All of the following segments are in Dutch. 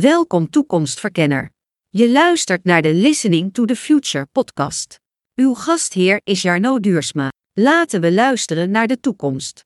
Welkom toekomstverkenner. Je luistert naar de Listening to the Future podcast. Uw gastheer is Jarno Duursma. Laten we luisteren naar de toekomst.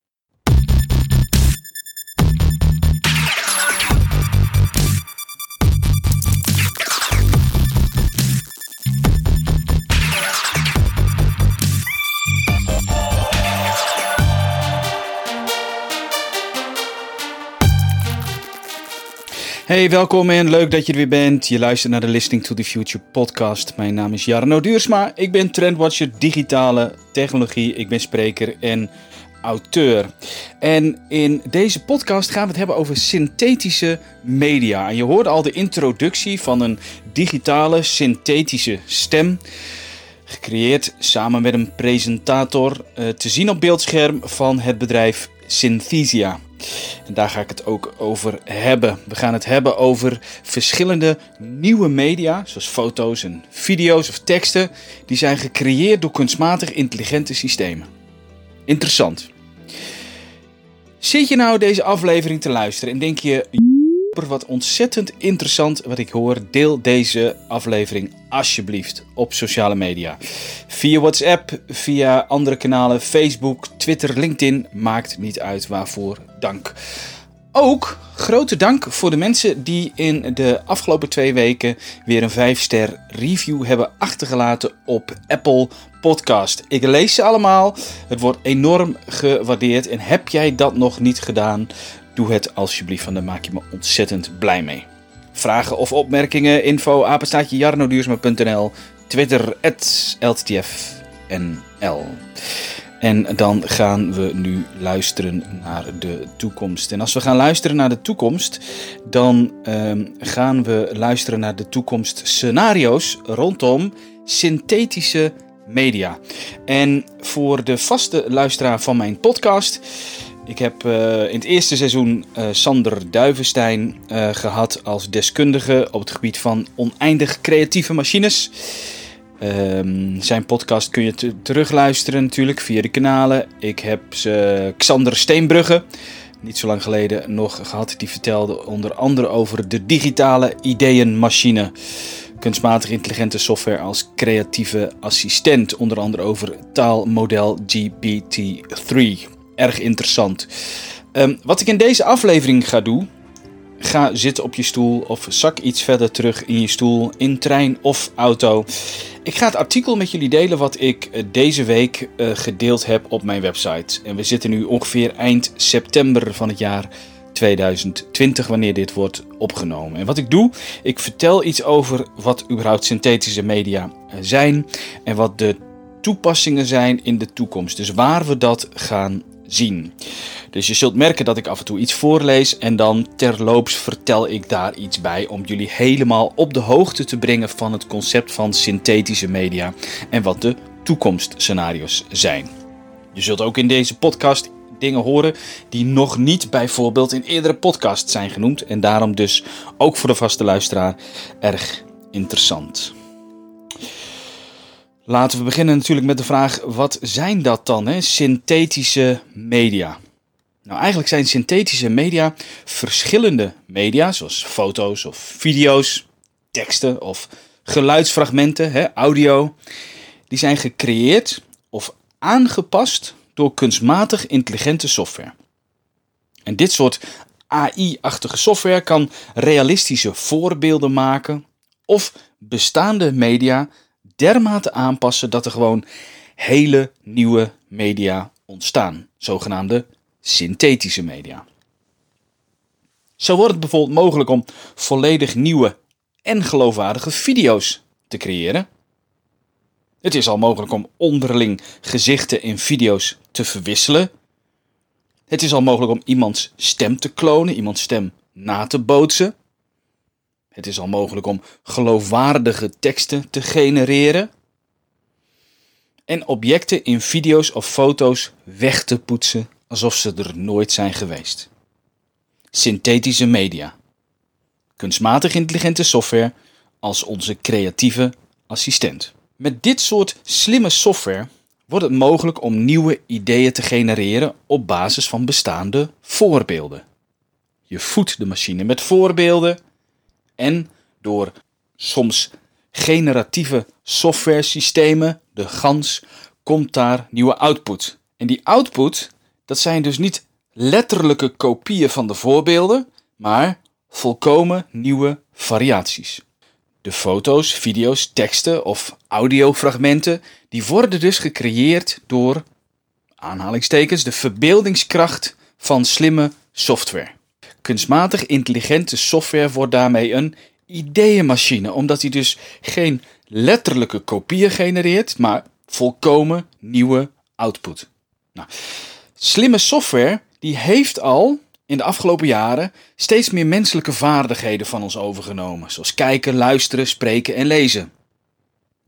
Hey, welkom en leuk dat je er weer bent. Je luistert naar de Listening to the Future podcast. Mijn naam is Jarno Duursma. Ik ben trendwatcher digitale technologie. Ik ben spreker en auteur. En in deze podcast gaan we het hebben over synthetische media. En je hoorde al de introductie van een digitale synthetische stem. Gecreëerd samen met een presentator. eh, te zien op beeldscherm van het bedrijf Synthesia. En daar ga ik het ook over hebben. We gaan het hebben over verschillende nieuwe media, zoals foto's en video's of teksten, die zijn gecreëerd door kunstmatig intelligente systemen. Interessant. Zit je nou deze aflevering te luisteren en denk je, wat ontzettend interessant wat ik hoor, deel deze aflevering alsjeblieft op sociale media. Via WhatsApp, via andere kanalen, Facebook, Twitter, LinkedIn, maakt niet uit waarvoor. Dank. Ook grote dank voor de mensen die in de afgelopen twee weken weer een 5-ster review hebben achtergelaten op Apple Podcast. Ik lees ze allemaal. Het wordt enorm gewaardeerd. En heb jij dat nog niet gedaan? Doe het alsjeblieft, want daar maak je me ontzettend blij mee. Vragen of opmerkingen, info, apenstaatje jarnoduursma.nl, Twitter, LTTFNL. En dan gaan we nu luisteren naar de toekomst. En als we gaan luisteren naar de toekomst, dan ehm, gaan we luisteren naar de toekomstscenario's rondom synthetische media. En voor de vaste luisteraar van mijn podcast. Ik heb eh, in het eerste seizoen eh, Sander Duivenstein eh, gehad als deskundige op het gebied van oneindig creatieve machines. Ehm, zijn podcast kun je te- terugluisteren natuurlijk via de kanalen. Ik heb ze Xander Steenbrugge, niet zo lang geleden nog gehad. Die vertelde onder andere over de digitale ideeënmachine. Kunstmatig intelligente software als creatieve assistent. Onder andere over taalmodel GPT-3. Erg interessant. Ehm, wat ik in deze aflevering ga doen, Ga zitten op je stoel of zak iets verder terug in je stoel, in trein of auto. Ik ga het artikel met jullie delen wat ik eh, deze week eh, gedeeld heb op mijn website. En we zitten nu ongeveer eind september van het jaar 2020 wanneer dit wordt opgenomen. En wat ik doe, ik vertel iets over wat überhaupt synthetische media eh, zijn en wat de toepassingen zijn in de toekomst. Dus waar we dat gaan zien. Dus je zult merken dat ik af en toe iets voorlees en dan terloops vertel ik daar iets bij om jullie helemaal op de hoogte te brengen van het concept van synthetische media en wat de toekomstscenario's zijn. Je zult ook in deze podcast dingen horen die nog niet bijvoorbeeld in eerdere podcasts zijn genoemd en daarom dus ook voor de vaste luisteraar erg interessant. Laten we beginnen natuurlijk met de vraag: wat zijn dat dan, hè? synthetische media? Nou, eigenlijk zijn synthetische media verschillende media, zoals foto's of video's, teksten of geluidsfragmenten, hè, audio. Die zijn gecreëerd of aangepast door kunstmatig intelligente software. En dit soort AI-achtige software kan realistische voorbeelden maken of bestaande media dermate aanpassen dat er gewoon hele nieuwe media ontstaan, zogenaamde synthetische media. Zo wordt het bijvoorbeeld mogelijk om volledig nieuwe en geloofwaardige video's te creëren. Het is al mogelijk om onderling gezichten in video's te verwisselen. Het is al mogelijk om iemands stem te klonen, iemands stem na te bootsen. Het is al mogelijk om geloofwaardige teksten te genereren. En objecten in video's of foto's weg te poetsen alsof ze er nooit zijn geweest. Synthetische media. Kunstmatig intelligente software als onze creatieve assistent. Met dit soort slimme software wordt het mogelijk om nieuwe ideeën te genereren op basis van bestaande voorbeelden. Je voedt de machine met voorbeelden En door soms generatieve software systemen, de GANS, komt daar nieuwe output. En die output, dat zijn dus niet letterlijke kopieën van de voorbeelden, maar volkomen nieuwe variaties. De foto's, video's, teksten of audiofragmenten, die worden dus gecreëerd door, aanhalingstekens, de verbeeldingskracht van slimme software. Kunstmatig intelligente software wordt daarmee een ideeënmachine, omdat hij dus geen letterlijke kopieën genereert, maar volkomen nieuwe output. Nou, slimme software die heeft al in de afgelopen jaren steeds meer menselijke vaardigheden van ons overgenomen, zoals kijken, luisteren, spreken en lezen.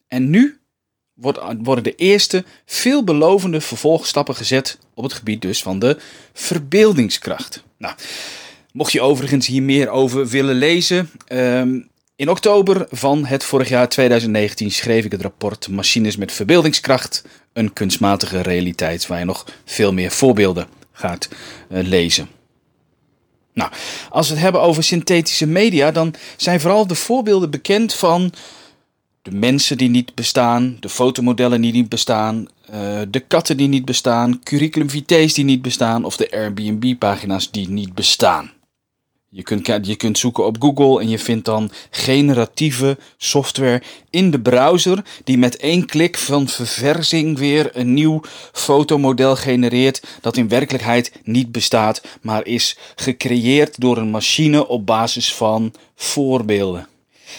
En nu worden de eerste veelbelovende vervolgstappen gezet op het gebied dus van de verbeeldingskracht. Nou, mocht je overigens hier meer over willen lezen, um, in oktober van het vorig jaar 2019 schreef ik het rapport Machines met verbeeldingskracht, een kunstmatige realiteit, waar je nog veel meer voorbeelden gaat uh, lezen. Nou, als we het hebben over synthetische media, dan zijn vooral de voorbeelden bekend van de mensen die niet bestaan, de fotomodellen die niet bestaan, uh, de katten die niet bestaan, curriculum vitae's die niet bestaan of de Airbnb-pagina's die niet bestaan. Je kunt, je kunt zoeken op Google en je vindt dan generatieve software in de browser die met één klik van verversing weer een nieuw fotomodel genereert dat in werkelijkheid niet bestaat, maar is gecreëerd door een machine op basis van voorbeelden.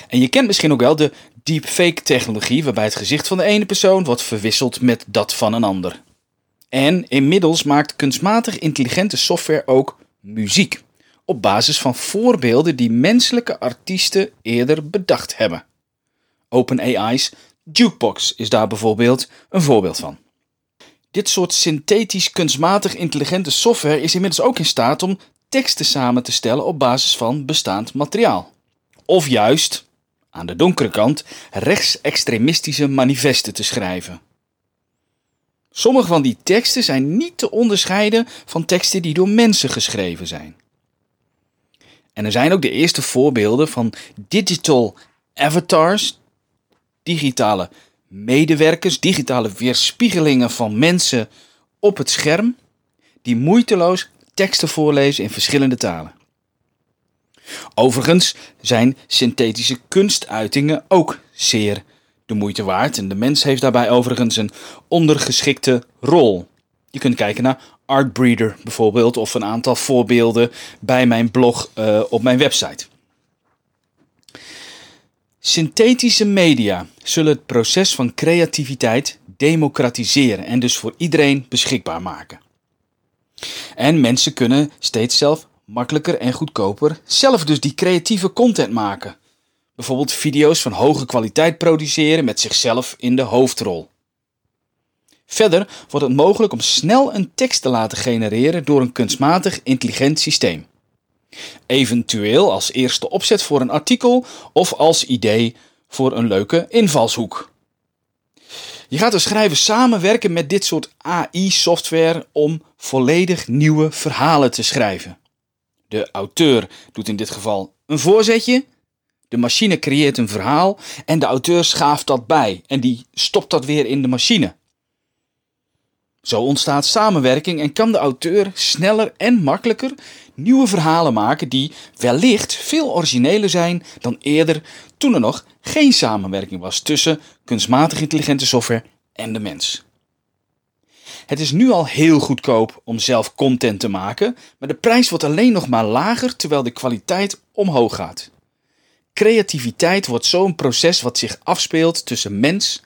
En je kent misschien ook wel de deepfake technologie waarbij het gezicht van de ene persoon wordt verwisseld met dat van een ander. En inmiddels maakt kunstmatig intelligente software ook muziek op basis van voorbeelden die menselijke artiesten eerder bedacht hebben. OpenAI's Jukebox is daar bijvoorbeeld een voorbeeld van. Dit soort synthetisch kunstmatig intelligente software is inmiddels ook in staat om teksten samen te stellen op basis van bestaand materiaal. Of juist, aan de donkere kant, rechtsextremistische manifesten te schrijven. Sommige van die teksten zijn niet te onderscheiden van teksten die door mensen geschreven zijn. En er zijn ook de eerste voorbeelden van digital avatars, digitale medewerkers, digitale weerspiegelingen van mensen op het scherm, die moeiteloos teksten voorlezen in verschillende talen. Overigens zijn synthetische kunstuitingen ook zeer de moeite waard en de mens heeft daarbij overigens een ondergeschikte rol. Je kunt kijken naar Artbreeder bijvoorbeeld, of een aantal voorbeelden bij mijn blog uh, op mijn website. Synthetische media zullen het proces van creativiteit democratiseren en dus voor iedereen beschikbaar maken. En mensen kunnen steeds zelf makkelijker en goedkoper zelf dus die creatieve content maken. Bijvoorbeeld video's van hoge kwaliteit produceren met zichzelf in de hoofdrol. Verder wordt het mogelijk om snel een tekst te laten genereren door een kunstmatig intelligent systeem. Eventueel als eerste opzet voor een artikel of als idee voor een leuke invalshoek. Je gaat als schrijver samenwerken met dit soort AI-software om volledig nieuwe verhalen te schrijven. De auteur doet in dit geval een voorzetje, de machine creëert een verhaal en de auteur schaaft dat bij en die stopt dat weer in de machine. Zo ontstaat samenwerking en kan de auteur sneller en makkelijker nieuwe verhalen maken die wellicht veel origineler zijn dan eerder toen er nog geen samenwerking was tussen kunstmatig intelligente software en de mens. Het is nu al heel goedkoop om zelf content te maken, maar de prijs wordt alleen nog maar lager terwijl de kwaliteit omhoog gaat. Creativiteit wordt zo'n proces wat zich afspeelt tussen mens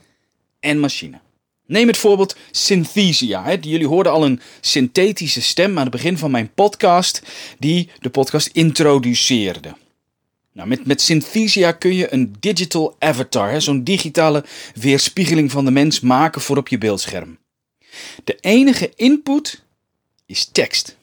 en machine. Neem het voorbeeld Synthesia. Hè. Jullie hoorden al een synthetische stem aan het begin van mijn podcast, die de podcast introduceerde. Nou, met, met Synthesia kun je een digital avatar, zo'n digitale weerspiegeling van de mens, maken voor op je beeldscherm. De enige input is tekst.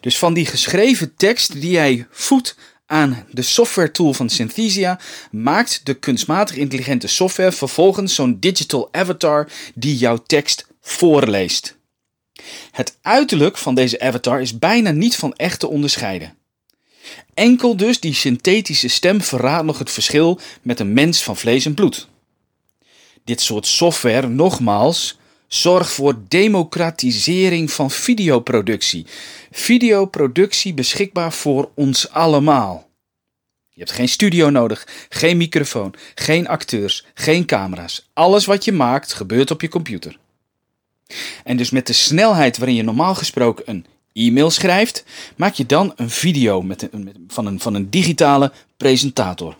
Dus van die geschreven tekst die jij voedt aan de software tool van Synthesia maakt de kunstmatig intelligente software vervolgens zo'n digital avatar die jouw tekst voorleest. Het uiterlijk van deze avatar is bijna niet van echt te onderscheiden. Enkel dus die synthetische stem verraadt nog het verschil met een mens van vlees en bloed. Dit soort software, nogmaals, zorgt voor democratisering van videoproductie. Videoproductie beschikbaar voor ons allemaal. Je hebt geen studio nodig, geen microfoon, geen acteurs, geen camera's. Alles wat je maakt gebeurt op je computer. En dus met de snelheid waarin je normaal gesproken een e-mail schrijft, maak je dan een video met van, een, van een digitale presentator.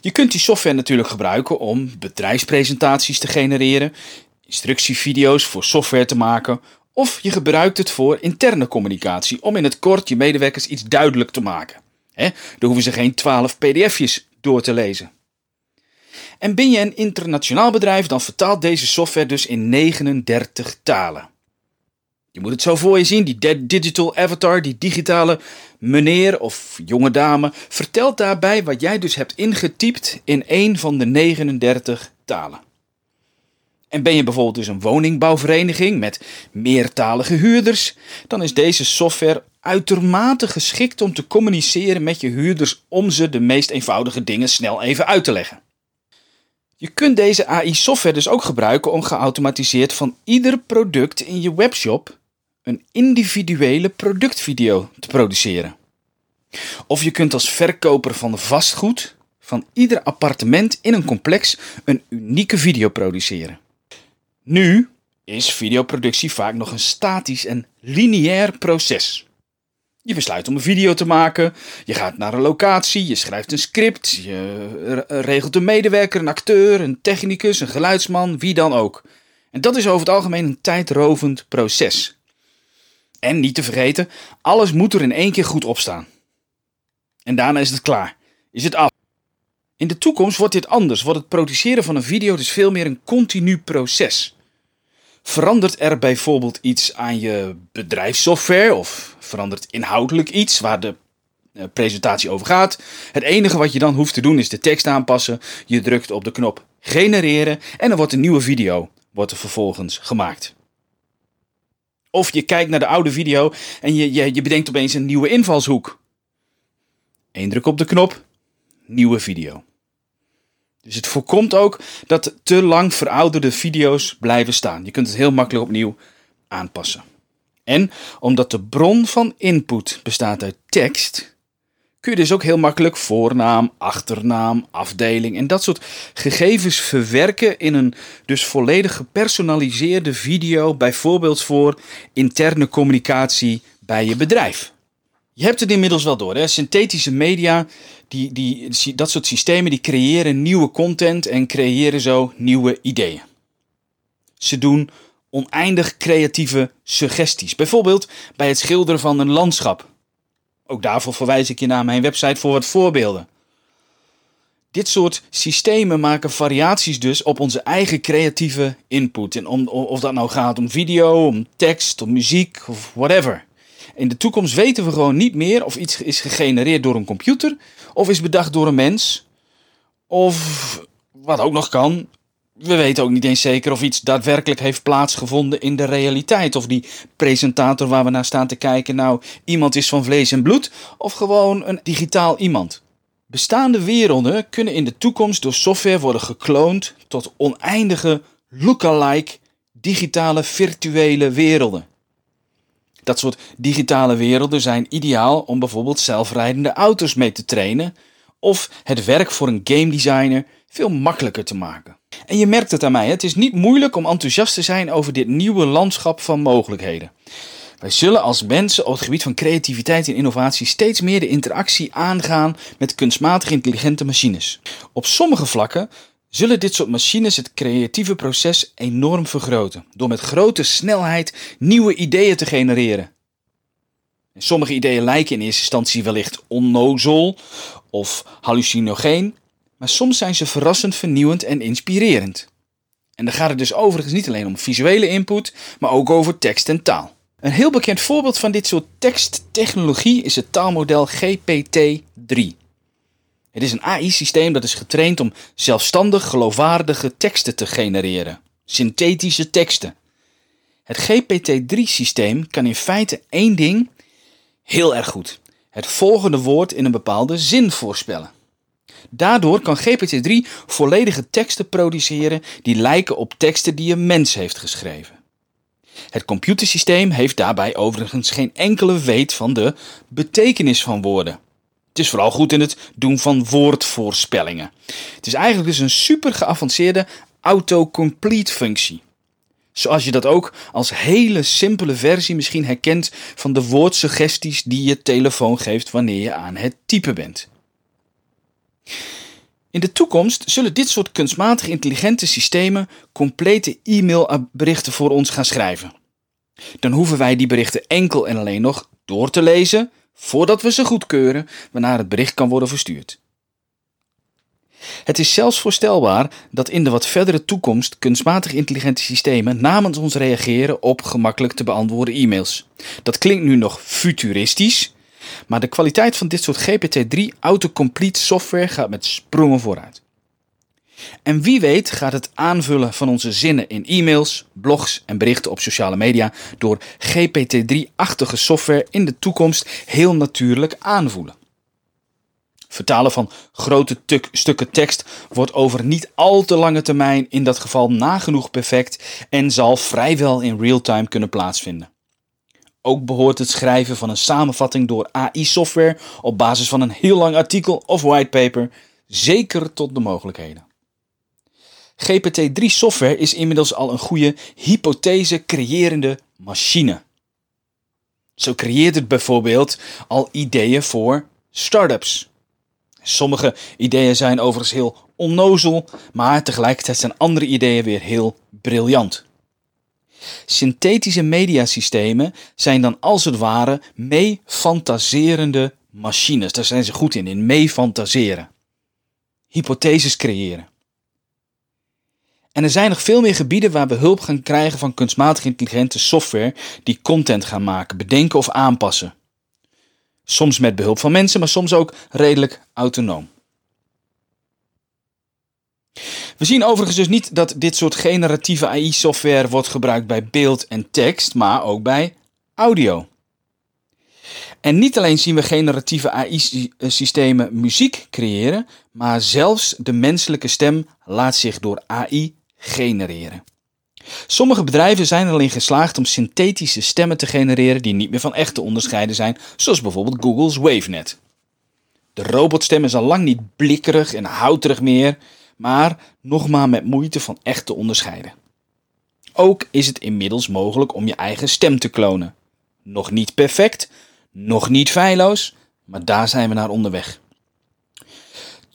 Je kunt die software natuurlijk gebruiken om bedrijfspresentaties te genereren, instructievideo's voor software te maken, of je gebruikt het voor interne communicatie om in het kort je medewerkers iets duidelijk te maken. He, dan hoeven ze geen 12 pdf'jes door te lezen. En ben je een internationaal bedrijf, dan vertaalt deze software dus in 39 talen. Je moet het zo voor je zien, die digital avatar, die digitale meneer of jonge dame, vertelt daarbij wat jij dus hebt ingetypt in een van de 39 talen. En ben je bijvoorbeeld dus een woningbouwvereniging met meertalige huurders, dan is deze software uitermate geschikt om te communiceren met je huurders om ze de meest eenvoudige dingen snel even uit te leggen. Je kunt deze AI-software dus ook gebruiken om geautomatiseerd van ieder product in je webshop een individuele productvideo te produceren. Of je kunt als verkoper van vastgoed van ieder appartement in een complex een unieke video produceren. Nu is videoproductie vaak nog een statisch en lineair proces. Je besluit om een video te maken, je gaat naar een locatie, je schrijft een script, je regelt een medewerker, een acteur, een technicus, een geluidsman, wie dan ook. En dat is over het algemeen een tijdrovend proces. En niet te vergeten, alles moet er in één keer goed opstaan. En daarna is het klaar. Is het af. In de toekomst wordt dit anders. Wordt het produceren van een video dus veel meer een continu proces. Verandert er bijvoorbeeld iets aan je bedrijfssoftware of verandert inhoudelijk iets waar de eh, presentatie over gaat? Het enige wat je dan hoeft te doen is de tekst aanpassen. Je drukt op de knop genereren en er wordt een nieuwe video wordt er vervolgens gemaakt. Of je kijkt naar de oude video en je, je, je bedenkt opeens een nieuwe invalshoek. Eén druk op de knop, nieuwe video. Dus het voorkomt ook dat te lang verouderde video's blijven staan. Je kunt het heel makkelijk opnieuw aanpassen. En omdat de bron van input bestaat uit tekst, kun je dus ook heel makkelijk voornaam, achternaam, afdeling en dat soort gegevens verwerken in een dus volledig gepersonaliseerde video, bijvoorbeeld voor interne communicatie bij je bedrijf. Je hebt het inmiddels wel door, hè? synthetische media, die, die, dat soort systemen, die creëren nieuwe content en creëren zo nieuwe ideeën. Ze doen oneindig creatieve suggesties, bijvoorbeeld bij het schilderen van een landschap. Ook daarvoor verwijs ik je naar mijn website voor wat voorbeelden. Dit soort systemen maken variaties dus op onze eigen creatieve input. En om, of dat nou gaat om video, om tekst, om muziek of whatever. In de toekomst weten we gewoon niet meer of iets is gegenereerd door een computer of is bedacht door een mens. Of wat ook nog kan, we weten ook niet eens zeker of iets daadwerkelijk heeft plaatsgevonden in de realiteit. Of die presentator waar we naar staan te kijken nou iemand is van vlees en bloed of gewoon een digitaal iemand. Bestaande werelden kunnen in de toekomst door software worden gekloond tot oneindige lookalike digitale virtuele werelden. Dat soort digitale werelden zijn ideaal om bijvoorbeeld zelfrijdende auto's mee te trainen of het werk voor een game designer veel makkelijker te maken. En je merkt het aan mij, het is niet moeilijk om enthousiast te zijn over dit nieuwe landschap van mogelijkheden. Wij zullen als mensen op het gebied van creativiteit en innovatie steeds meer de interactie aangaan met kunstmatig intelligente machines. Op sommige vlakken zullen dit soort machines het creatieve proces enorm vergroten, door met grote snelheid nieuwe ideeën te genereren. Sommige ideeën lijken in eerste instantie wellicht onnozel of hallucinogeen, maar soms zijn ze verrassend vernieuwend en inspirerend. En dan gaat het dus overigens niet alleen om visuele input, maar ook over tekst en taal. Een heel bekend voorbeeld van dit soort teksttechnologie is het taalmodel GPT-3. Het is een AI-systeem dat is getraind om zelfstandig geloofwaardige teksten te genereren, synthetische teksten. Het GPT-3-systeem kan in feite één ding heel erg goed. het volgende woord in een bepaalde zin voorspellen. Daardoor kan GPT-3 volledige teksten produceren die lijken op teksten die een mens heeft geschreven. Het computersysteem heeft daarbij overigens geen enkele weet van de betekenis van woorden. Het is vooral goed in het doen van woordvoorspellingen. Het is eigenlijk dus een super geavanceerde autocomplete functie. Zoals je dat ook als hele simpele versie misschien herkent van de woordsuggesties die je telefoon geeft wanneer je aan het typen bent. In de toekomst zullen dit soort kunstmatig intelligente systemen complete e-mailberichten voor ons gaan schrijven. Dan hoeven wij die berichten enkel en alleen nog door te lezen voordat we ze goedkeuren waarna het bericht kan worden verstuurd. Het is zelfs voorstelbaar dat in de wat verdere toekomst kunstmatig intelligente systemen namens ons reageren op gemakkelijk te beantwoorden e-mails. Dat klinkt nu nog futuristisch, maar de kwaliteit van dit soort GPT-3 autocomplete software gaat met sprongen vooruit. En wie weet gaat het aanvullen van onze zinnen in e-mails, blogs en berichten op sociale media door GPT-3-achtige software in de toekomst heel natuurlijk aanvoelen. Vertalen van grote stukken tekst wordt over niet al te lange termijn in dat geval nagenoeg perfect en zal vrijwel in real-time kunnen plaatsvinden. Ook behoort het schrijven van een samenvatting door AI-software op basis van een heel lang artikel of whitepaper zeker tot de mogelijkheden. GPT-3 software is inmiddels al een goede hypothese creërende machine. Zo creëert het bijvoorbeeld al ideeën voor startups. Sommige ideeën zijn overigens heel onnozel, maar tegelijkertijd zijn andere ideeën weer heel briljant. Synthetische mediasystemen zijn dan als het ware mee-fantaserende machines. Daar zijn ze goed in, in mee-fantaseren. Hypotheses creëren. En er zijn nog veel meer gebieden waar we hulp gaan krijgen van kunstmatig intelligente software die content gaan maken, bedenken of aanpassen. Soms met behulp van mensen, maar soms ook redelijk autonoom. We zien overigens dus niet dat dit soort generatieve AI-software wordt gebruikt bij beeld en tekst, maar ook bij audio. En niet alleen zien we generatieve AI-systemen muziek creëren, maar zelfs de menselijke stem laat zich door AI genereren. Sommige bedrijven zijn erin geslaagd om synthetische stemmen te genereren die niet meer van echt te onderscheiden zijn, zoals bijvoorbeeld Google's WaveNet. De robotstem is al lang niet blikkerig en houterig meer, maar nog maar met moeite van echt te onderscheiden. Ook is het inmiddels mogelijk om je eigen stem te klonen. Nog niet perfect, nog niet feilloos, maar daar zijn we naar onderweg.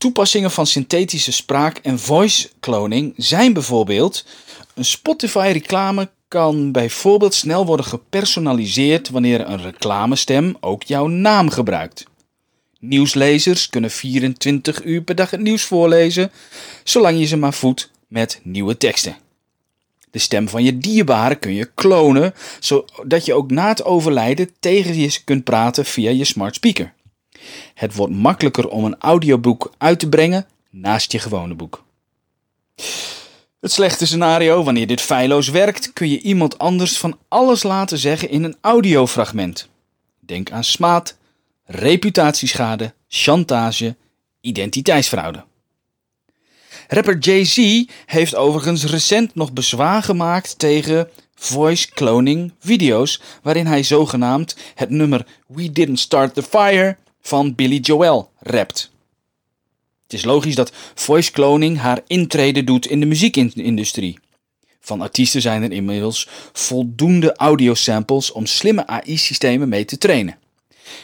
Toepassingen van synthetische spraak- en voice cloning zijn bijvoorbeeld een Spotify-reclame kan bijvoorbeeld snel worden gepersonaliseerd wanneer een reclamestem ook jouw naam gebruikt. Nieuwslezers kunnen 24 uur per dag het nieuws voorlezen, zolang je ze maar voedt met nieuwe teksten. De stem van je dierbare kun je klonen, zodat je ook na het overlijden tegen je kunt praten via je smart speaker. Het wordt makkelijker om een audioboek uit te brengen naast je gewone boek. Het slechte scenario, wanneer dit feilloos werkt, kun je iemand anders van alles laten zeggen in een audiofragment. Denk aan smaad, reputatieschade, chantage, identiteitsfraude. Rapper Jay-Z heeft overigens recent nog bezwaar gemaakt tegen voice cloning video's, waarin hij zogenaamd het nummer We Didn't Start the Fire van Billy Joel rapt. Het is logisch dat voice cloning haar intrede doet in de muziekindustrie. Van artiesten zijn er inmiddels voldoende audiosamples om slimme AI-systemen mee te trainen.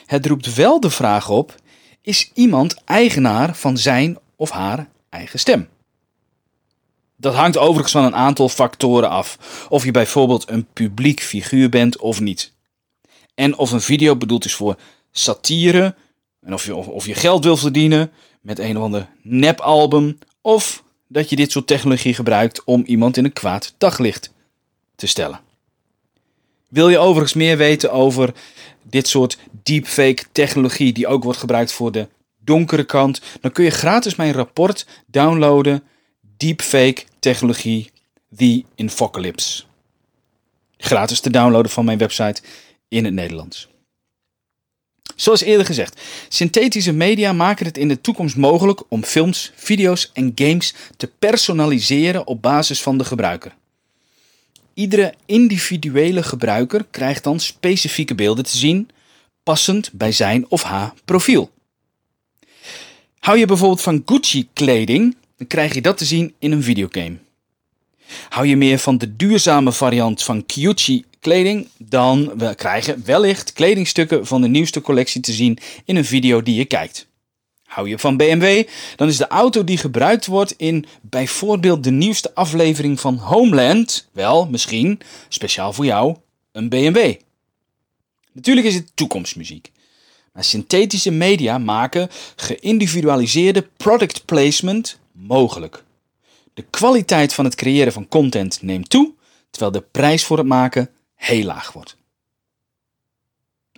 Het roept wel de vraag op: is iemand eigenaar van zijn of haar eigen stem? Dat hangt overigens van een aantal factoren af. Of je bijvoorbeeld een publiek figuur bent of niet. En of een video bedoeld is voor satire. En of je, of, je geld wil verdienen met een of ander nepalbum. Of dat je dit soort technologie gebruikt om iemand in een kwaad daglicht te stellen. Wil je overigens meer weten over dit soort deepfake technologie die ook wordt gebruikt voor de donkere kant, dan kun je gratis mijn rapport downloaden Deepfake Technologie The Infocalypse. Gratis te downloaden van mijn website in het Nederlands. Zoals eerder gezegd, synthetische media maken het in de toekomst mogelijk om films, video's en games te personaliseren op basis van de gebruiker. Iedere individuele gebruiker krijgt dan specifieke beelden te zien, passend bij zijn of haar profiel. Hou je bijvoorbeeld van Gucci-kleding, dan krijg je dat te zien in een videogame. Hou je meer van de duurzame variant van Kyuchi kleding, dan we krijgen wellicht kledingstukken van de nieuwste collectie te zien in een video die je kijkt. Hou je van BMW, dan is de auto die gebruikt wordt in bijvoorbeeld de nieuwste aflevering van Homeland, wel misschien speciaal voor jou, een BMW. Natuurlijk is het toekomstmuziek. Maar synthetische media maken geïndividualiseerde product placement mogelijk. De kwaliteit van het creëren van content neemt toe, terwijl de prijs voor het maken heel laag wordt.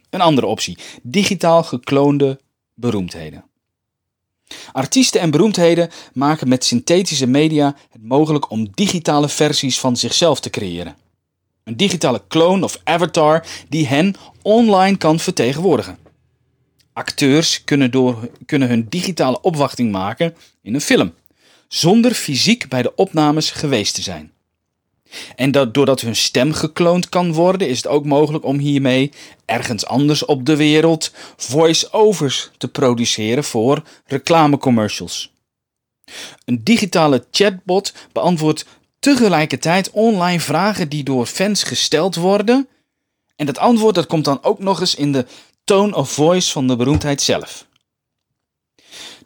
Een andere optie: digitaal gekloonde beroemdheden. Artiesten en beroemdheden maken met synthetische media het mogelijk om digitale versies van zichzelf te creëren. Een digitale kloon of avatar die hen online kan vertegenwoordigen. Acteurs kunnen, door, kunnen hun digitale opwachting maken in een film, zonder fysiek bij de opnames geweest te zijn. En dat, doordat hun stem gekloond kan worden, is het ook mogelijk om hiermee ergens anders op de wereld voice-overs te produceren voor reclamecommercials. Een digitale chatbot beantwoordt tegelijkertijd online vragen die door fans gesteld worden. En dat antwoord dat komt dan ook nog eens in de tone of voice van de beroemdheid zelf.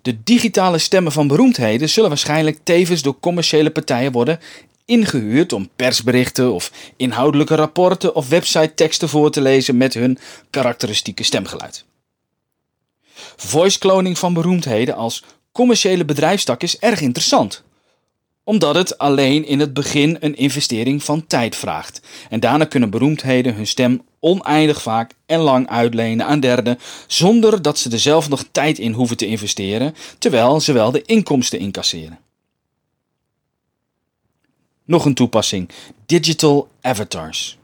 De digitale stemmen van beroemdheden zullen waarschijnlijk tevens door commerciële partijen worden ingehuurd om persberichten of inhoudelijke rapporten of website-teksten voor te lezen met hun karakteristieke stemgeluid. Voice cloning van beroemdheden als commerciële bedrijfstak is erg interessant omdat het alleen in het begin een investering van tijd vraagt. En daarna kunnen beroemdheden hun stem oneindig vaak en lang uitlenen aan derden, zonder dat ze er zelf nog tijd in hoeven te investeren, terwijl ze wel de inkomsten incasseren. Nog een toepassing: digital avatars.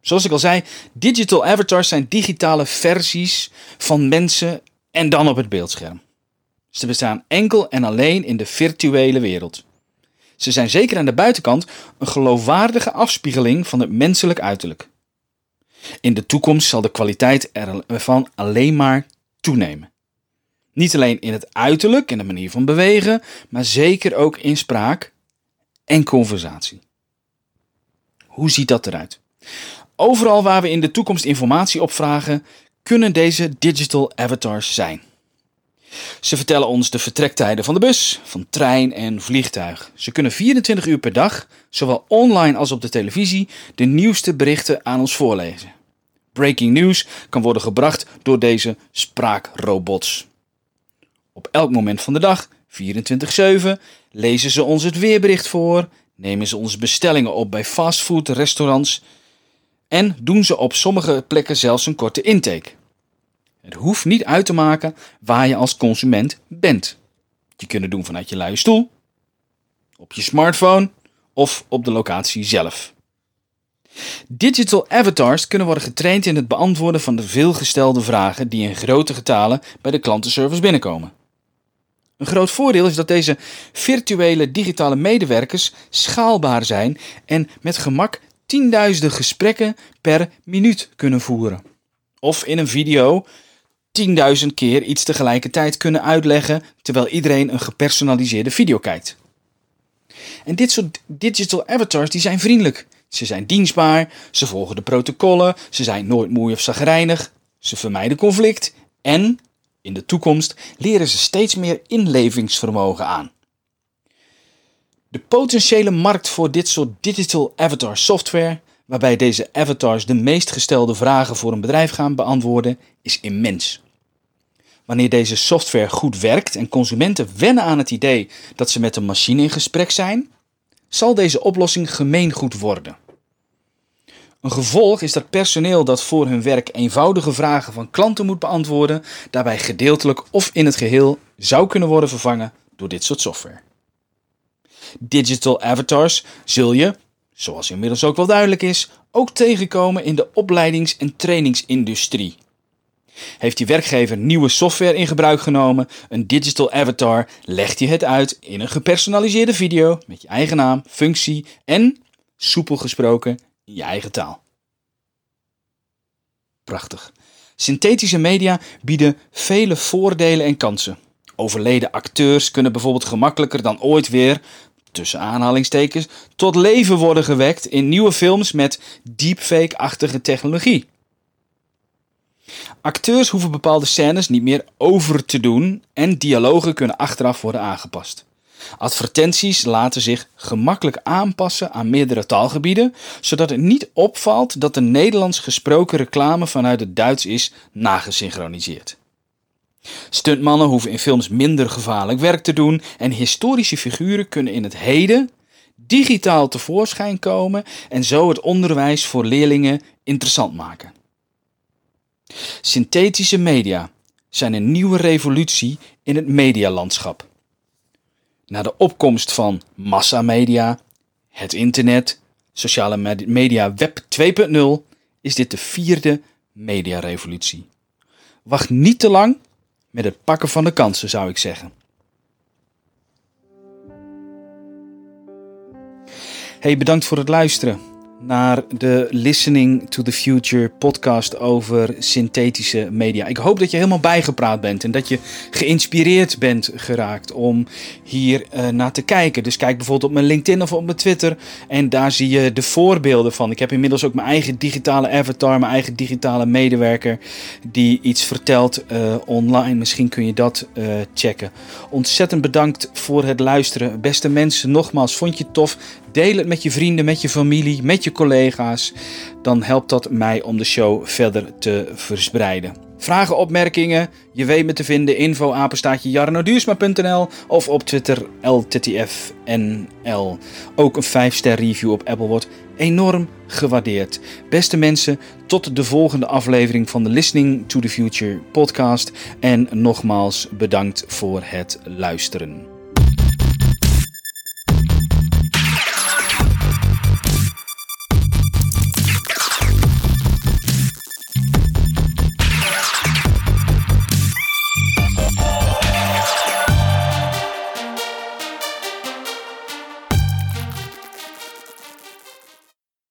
Zoals ik al zei, digital avatars zijn digitale versies van mensen en dan op het beeldscherm. Ze bestaan enkel en alleen in de virtuele wereld. Ze zijn zeker aan de buitenkant een geloofwaardige afspiegeling van het menselijk uiterlijk. In de toekomst zal de kwaliteit ervan alleen maar toenemen. Niet alleen in het uiterlijk en de manier van bewegen, maar zeker ook in spraak en conversatie. Hoe ziet dat eruit? Overal waar we in de toekomst informatie opvragen, kunnen deze digital avatars zijn. Ze vertellen ons de vertrektijden van de bus, van trein en vliegtuig. Ze kunnen 24 uur per dag, zowel online als op de televisie, de nieuwste berichten aan ons voorlezen. Breaking news kan worden gebracht door deze spraakrobots. Op elk moment van de dag, 24/7, lezen ze ons het weerbericht voor, nemen ze onze bestellingen op bij fastfoodrestaurants en doen ze op sommige plekken zelfs een korte intake. Het hoeft niet uit te maken waar je als consument bent. Je kunt het doen vanuit je luie stoel, op je smartphone of op de locatie zelf. Digital avatars kunnen worden getraind in het beantwoorden van de veelgestelde vragen die in grote getalen bij de klantenservice binnenkomen. Een groot voordeel is dat deze virtuele digitale medewerkers schaalbaar zijn en met gemak tienduizenden gesprekken per minuut kunnen voeren. Of in een video 10.000 keer iets tegelijkertijd kunnen uitleggen terwijl iedereen een gepersonaliseerde video kijkt. En dit soort digital avatars die zijn vriendelijk. Ze zijn dienstbaar, ze volgen de protocollen, ze zijn nooit moe of zagrijnig, ze vermijden conflict en, in de toekomst, leren ze steeds meer inlevingsvermogen aan. De potentiële markt voor dit soort digital avatar software, waarbij deze avatars de meest gestelde vragen voor een bedrijf gaan beantwoorden, is immens. Wanneer deze software goed werkt en consumenten wennen aan het idee dat ze met een machine in gesprek zijn, zal deze oplossing gemeengoed worden. Een gevolg is dat personeel dat voor hun werk eenvoudige vragen van klanten moet beantwoorden, daarbij gedeeltelijk of in het geheel zou kunnen worden vervangen door dit soort software. Digital avatars zul je, zoals inmiddels ook wel duidelijk is, ook tegenkomen in de opleidings- en trainingsindustrie. Heeft die werkgever nieuwe software in gebruik genomen, een digital avatar, legt hij het uit in een gepersonaliseerde video met je eigen naam, functie en, soepel gesproken, in je eigen taal. Prachtig. Synthetische media bieden vele voordelen en kansen. Overleden acteurs kunnen bijvoorbeeld gemakkelijker dan ooit weer, tussen aanhalingstekens, tot leven worden gewekt in nieuwe films met deepfake-achtige technologie. Acteurs hoeven bepaalde scènes niet meer over te doen en dialogen kunnen achteraf worden aangepast. Advertenties laten zich gemakkelijk aanpassen aan meerdere taalgebieden, zodat het niet opvalt dat de Nederlands gesproken reclame vanuit het Duits is nagesynchroniseerd. Stuntmannen hoeven in films minder gevaarlijk werk te doen en historische figuren kunnen in het heden digitaal tevoorschijn komen en zo het onderwijs voor leerlingen interessant maken. Synthetische media zijn een nieuwe revolutie in het medialandschap. Na de opkomst van massamedia, het internet, sociale media web 2.0 is dit de vierde mediarevolutie. Wacht niet te lang met het pakken van de kansen, zou ik zeggen. Hey, bedankt voor het luisteren naar de Listening to the Future podcast over synthetische media. Ik hoop dat je helemaal bijgepraat bent en dat je geïnspireerd bent geraakt om hier uh, naar te kijken. Dus kijk bijvoorbeeld op mijn LinkedIn of op mijn Twitter en daar zie je de voorbeelden van. Ik heb inmiddels ook mijn eigen digitale avatar, mijn eigen digitale medewerker die iets vertelt uh, online. Misschien kun je dat uh, checken. Ontzettend bedankt voor het luisteren. Beste mensen, nogmaals, vond je het tof? Deel het met je vrienden, met je familie, met je collega's. Dan helpt dat mij om de show verder te verspreiden. Vragen, opmerkingen, je weet me te vinden. Info jarnoduursma.nl of op Twitter LTTFNL. Ook een 5-ster review op Apple wordt enorm gewaardeerd. Beste mensen, tot de volgende aflevering van de Listening to the Future podcast. En nogmaals bedankt voor het luisteren.